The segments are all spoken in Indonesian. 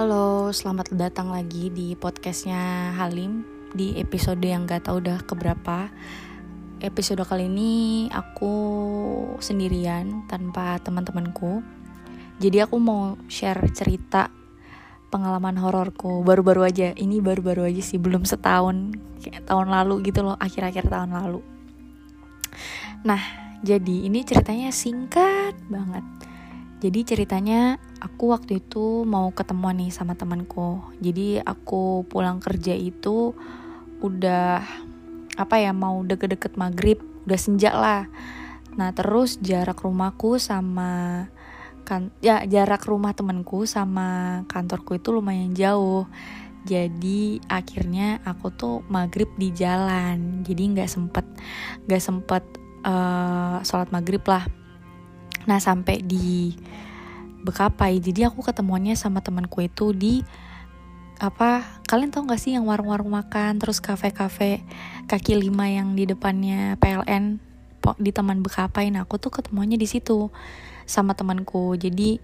Halo, selamat datang lagi di podcastnya Halim di episode yang gak tau udah keberapa. Episode kali ini aku sendirian tanpa teman-temanku. Jadi aku mau share cerita pengalaman hororku baru-baru aja. Ini baru-baru aja sih, belum setahun kayak tahun lalu gitu loh, akhir-akhir tahun lalu. Nah, jadi ini ceritanya singkat banget. Jadi ceritanya aku waktu itu mau ketemuan nih sama temanku. Jadi aku pulang kerja itu udah apa ya mau deket-deket maghrib, udah senja lah. Nah terus jarak rumahku sama kan ya jarak rumah temanku sama kantorku itu lumayan jauh. Jadi akhirnya aku tuh maghrib di jalan. Jadi nggak sempet nggak sempet uh, sholat maghrib lah. Nah sampai di Bekapai jadi aku ketemuannya sama temanku itu di apa kalian tau gak sih yang warung-warung makan terus kafe-kafe kaki lima yang di depannya PLN di Taman Bekapai. Nah aku tuh ketemuannya di situ sama temanku. Jadi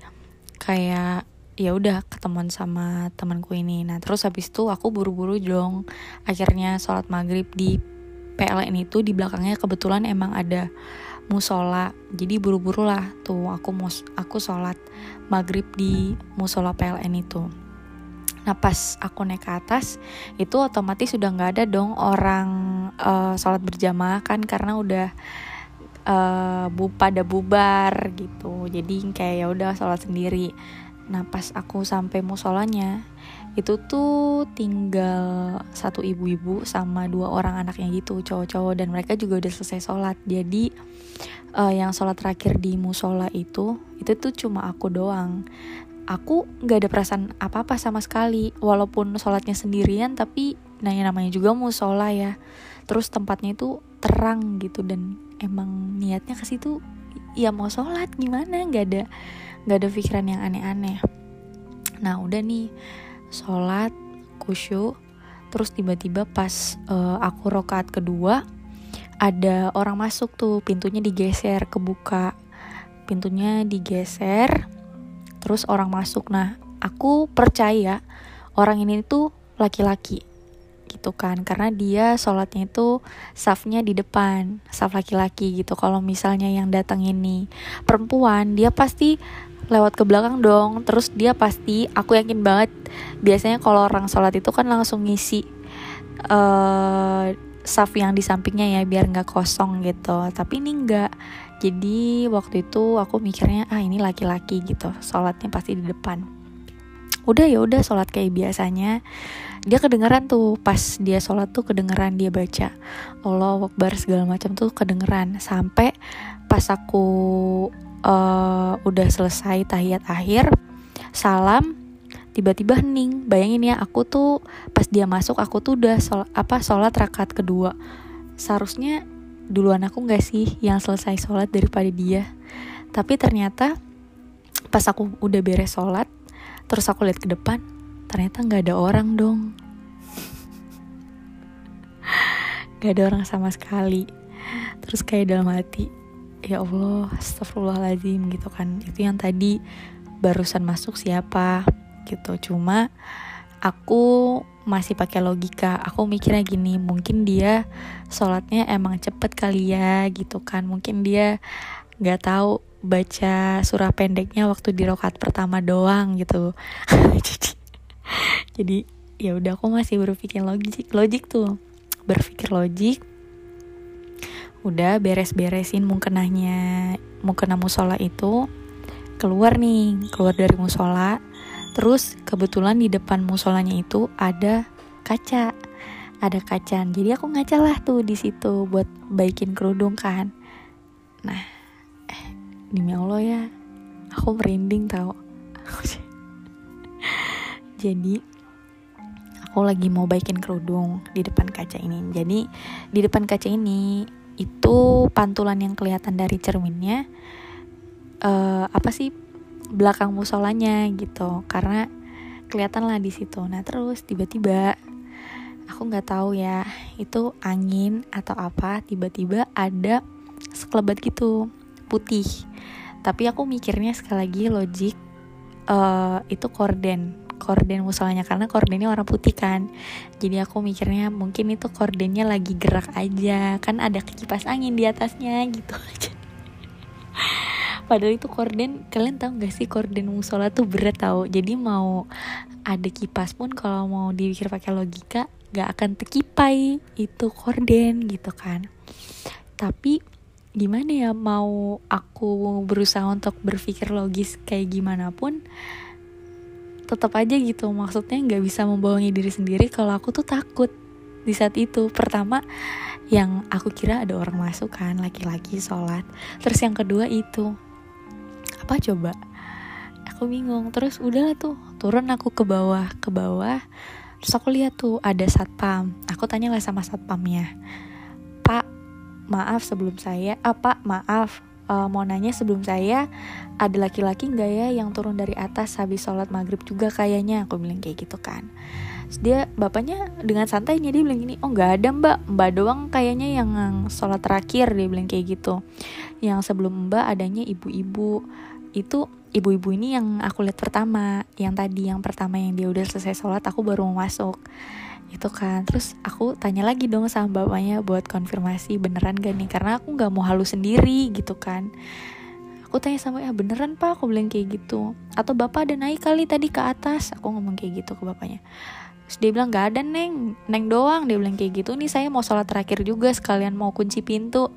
kayak ya udah ketemuan sama temanku ini. Nah terus habis itu aku buru-buru dong. Akhirnya sholat maghrib di PLN itu di belakangnya kebetulan emang ada musola jadi buru-buru lah tuh aku mus aku sholat maghrib di musola PLN itu. Nah pas aku naik ke atas itu otomatis sudah nggak ada dong orang uh, sholat berjamaah kan karena udah uh, bu pada bubar gitu. Jadi kayak ya udah sholat sendiri. Nah pas aku sampai musolanya itu tuh tinggal satu ibu-ibu sama dua orang anaknya gitu cowok-cowok dan mereka juga udah selesai sholat. Jadi uh, yang sholat terakhir di musola itu itu tuh cuma aku doang. Aku nggak ada perasaan apa-apa sama sekali walaupun sholatnya sendirian tapi nanya namanya juga musola ya. Terus tempatnya itu terang gitu dan emang niatnya ke situ ya mau sholat gimana? Nggak ada nggak ada pikiran yang aneh-aneh. Nah udah nih sholat kusyuk terus tiba-tiba pas uh, aku rokaat kedua ada orang masuk tuh pintunya digeser kebuka. Pintunya digeser terus orang masuk. Nah aku percaya orang ini tuh laki-laki gitu kan. Karena dia sholatnya itu safnya di depan saf laki-laki gitu. Kalau misalnya yang datang ini perempuan dia pasti lewat ke belakang dong. Terus dia pasti aku yakin banget biasanya kalau orang sholat itu kan langsung ngisi uh, saf yang di sampingnya ya biar nggak kosong gitu. Tapi ini enggak jadi waktu itu aku mikirnya ah ini laki-laki gitu. Sholatnya pasti di depan. Udah ya udah sholat kayak biasanya. Dia kedengeran tuh pas dia sholat tuh kedengeran dia baca. Allah Akbar segala macam tuh kedengeran. Sampai pas aku uh, udah selesai tahiyat akhir salam tiba-tiba hening. Bayangin ya aku tuh pas dia masuk aku tuh udah sol apa sholat rakaat kedua. Seharusnya duluan aku nggak sih yang selesai sholat daripada dia? Tapi ternyata pas aku udah beres sholat terus aku lihat ke depan ternyata nggak ada orang dong. Nggak ada orang sama sekali. Terus kayak dalam hati ya Allah astagfirullahaladzim gitu kan. Itu yang tadi barusan masuk siapa gitu. Cuma aku masih pakai logika. Aku mikirnya gini mungkin dia sholatnya emang cepet kali ya gitu kan. Mungkin dia nggak tahu baca surah pendeknya waktu di rokat pertama doang gitu. Jadi jadi ya udah aku masih berpikir logik logik tuh. Berpikir logik udah beres-beresin mukenahnya mukena musola itu keluar nih keluar dari musola. Terus kebetulan di depan musolanya itu ada kaca ada kacan jadi aku ngaca lah tuh di situ buat baikin kerudung kan. Nah eh, demi allah ya aku merinding tau. Jadi aku lagi mau baikin kerudung di depan kaca ini. Jadi di depan kaca ini itu pantulan yang kelihatan dari cerminnya uh, apa sih belakang musolanya gitu. Karena kelihatan lah di situ. Nah terus tiba-tiba aku nggak tahu ya itu angin atau apa tiba-tiba ada sekelebat gitu putih. Tapi aku mikirnya sekali lagi logik uh, itu korden korden musolanya karena kordennya warna putih kan. Jadi aku mikirnya mungkin itu kordennya lagi gerak aja. Kan ada kipas angin di atasnya gitu aja. Padahal itu korden kalian tahu gak sih korden musola tuh berat tau. Jadi mau ada kipas pun kalau mau dipikir pakai logika gak akan terkipai itu korden gitu kan. Tapi gimana ya mau aku berusaha untuk berpikir logis kayak gimana pun tetap aja gitu. Maksudnya nggak bisa membohongi diri sendiri kalau aku tuh takut di saat itu. Pertama yang aku kira ada orang masuk kan laki-laki sholat. Terus yang kedua itu apa coba? Aku bingung. Terus udah tuh turun aku ke bawah ke bawah. Terus aku lihat tuh ada satpam. Aku tanya lah sama satpamnya pak maaf sebelum saya. Apa maaf uh, mau nanya sebelum saya ada laki-laki nggak ya yang turun dari atas habis sholat maghrib juga kayaknya? Aku bilang kayak gitu kan. Terus dia bapaknya dengan santainya dia bilang gini oh nggak ada mbak. Mbak doang kayaknya yang sholat terakhir dia bilang kayak gitu. Yang sebelum mbak adanya ibu-ibu. Itu ibu-ibu ini yang aku lihat pertama yang tadi yang pertama yang dia udah selesai sholat aku baru mau masuk. Itu kan. Terus aku tanya lagi dong sama bapaknya buat konfirmasi beneran gak nih? Karena aku nggak mau halus sendiri gitu kan. Aku tanya sama ya beneran pak? Aku bilang kayak gitu. Atau bapak ada naik kali tadi ke atas? Aku ngomong kayak gitu ke bapaknya. Terus dia bilang gak ada neng. Neng doang. Dia bilang kayak gitu. Nih saya mau sholat terakhir juga sekalian mau kunci pintu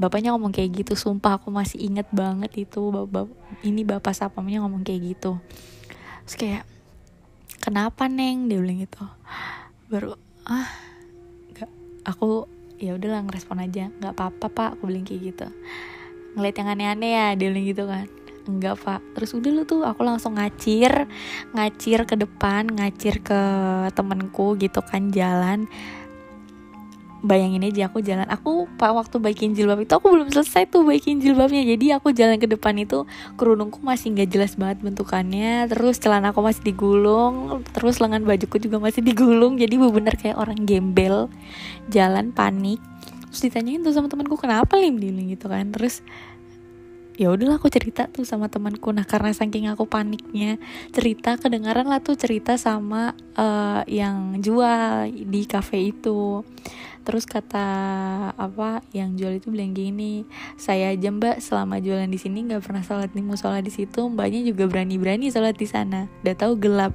bapaknya ngomong kayak gitu sumpah aku masih inget banget itu bapak ini bapak sapamnya ngomong kayak gitu. Terus kayak kenapa neng? Dia bilang gitu. Baru ah gak aku ya udahlah ngerespon aja nggak apa-apa pak aku bilang kayak gitu. Ngeliat yang aneh-aneh ya dia bilang gitu kan. Enggak pak. Terus udah lu tuh aku langsung ngacir ngacir ke depan ngacir ke temenku gitu kan jalan bayangin aja aku jalan. Aku pak waktu baikin jilbab itu aku belum selesai tuh baikin jilbabnya. Jadi aku jalan ke depan itu kerudungku masih nggak jelas banget bentukannya. Terus celana aku masih digulung. Terus lengan bajuku juga masih digulung. Jadi bener kayak orang gembel. Jalan panik. Terus ditanyain tuh sama temanku kenapa lim? Diling gitu kan. Terus ya udahlah aku cerita tuh sama temanku. Nah karena saking aku paniknya cerita kedengaran lah tuh cerita sama uh, yang jual di cafe itu. Terus kata apa yang jual itu bilang gini saya aja mbak selama jualan di sini nggak pernah sholat di musola di situ. Mbaknya juga berani berani sholat di sana. Udah tahu gelap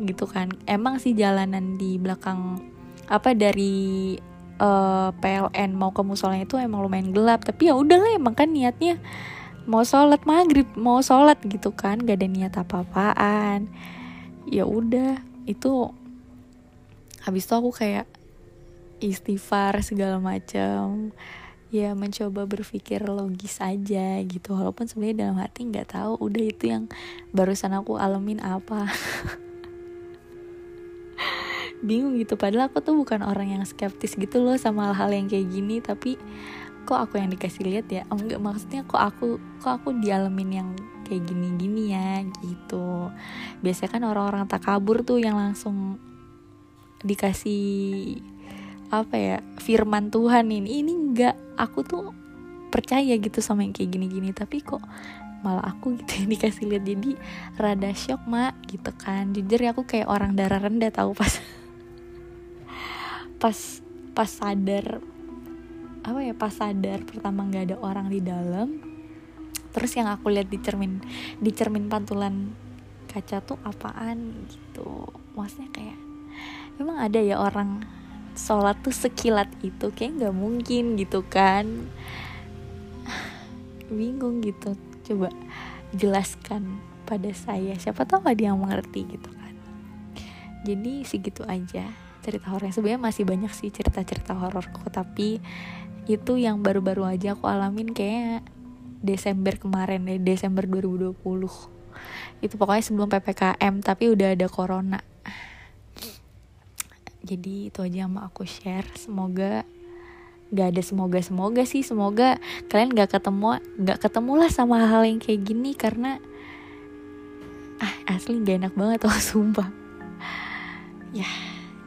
gitu kan. Emang sih jalanan di belakang apa dari uh, eh, PLN mau ke musola itu emang lumayan gelap. Tapi ya udahlah emang kan niatnya mau sholat maghrib mau sholat gitu kan gak ada niat apa-apaan. Ya udah itu habis itu aku kayak istighfar segala macam ya mencoba berpikir logis aja gitu. Walaupun sebenarnya dalam hati nggak tahu udah itu yang barusan aku alamin apa. Bingung gitu. Padahal aku tuh bukan orang yang skeptis gitu loh sama hal-hal yang kayak gini tapi kok aku yang dikasih lihat ya? Oh, enggak maksudnya kok aku kok aku dialamin yang kayak gini-gini ya gitu. Biasanya kan orang-orang tak kabur tuh yang langsung dikasih apa ya firman Tuhan ini. Ini enggak aku tuh percaya gitu sama yang kayak gini-gini tapi kok malah aku gitu yang dikasih lihat. Jadi rada shock mak gitu kan. Jujur ya aku kayak orang darah rendah tahu pas pas pas sadar apa ya pas sadar pertama nggak ada orang di dalam terus yang aku lihat di cermin di cermin pantulan kaca tuh apaan gitu. Maksudnya kayak emang ada ya orang sholat tuh sekilat itu? Kayak nggak mungkin gitu kan. Bingung gitu. Coba jelaskan pada saya. Siapa tahu ada yang mengerti gitu kan. Jadi segitu aja cerita horor. Sebenarnya masih banyak sih cerita-cerita hororku tapi itu yang baru-baru aja aku alamin kayak Desember kemarin deh Desember 2020 itu pokoknya sebelum PPKM tapi udah ada corona. Jadi itu aja yang mau aku share. Semoga gak ada semoga semoga sih. Semoga kalian gak ketemu gak ketemu lah sama hal, -hal yang kayak gini karena ah asli gak enak banget tuh sumpah. Ya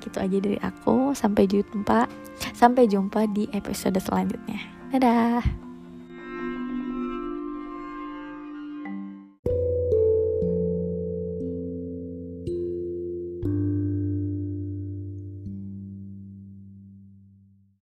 gitu aja dari aku. Sampai jumpa sampai jumpa di episode selanjutnya. Dadah